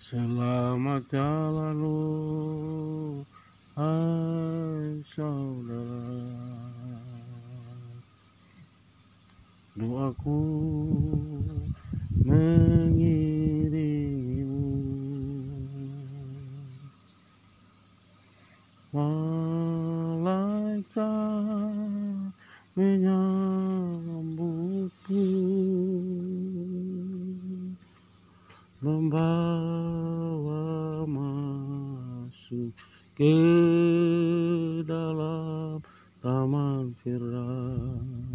Selamat jalan lu Hai saudara. Doaku mengiringimu Malaikat menyambutku membawa masuk ke dalam taman firman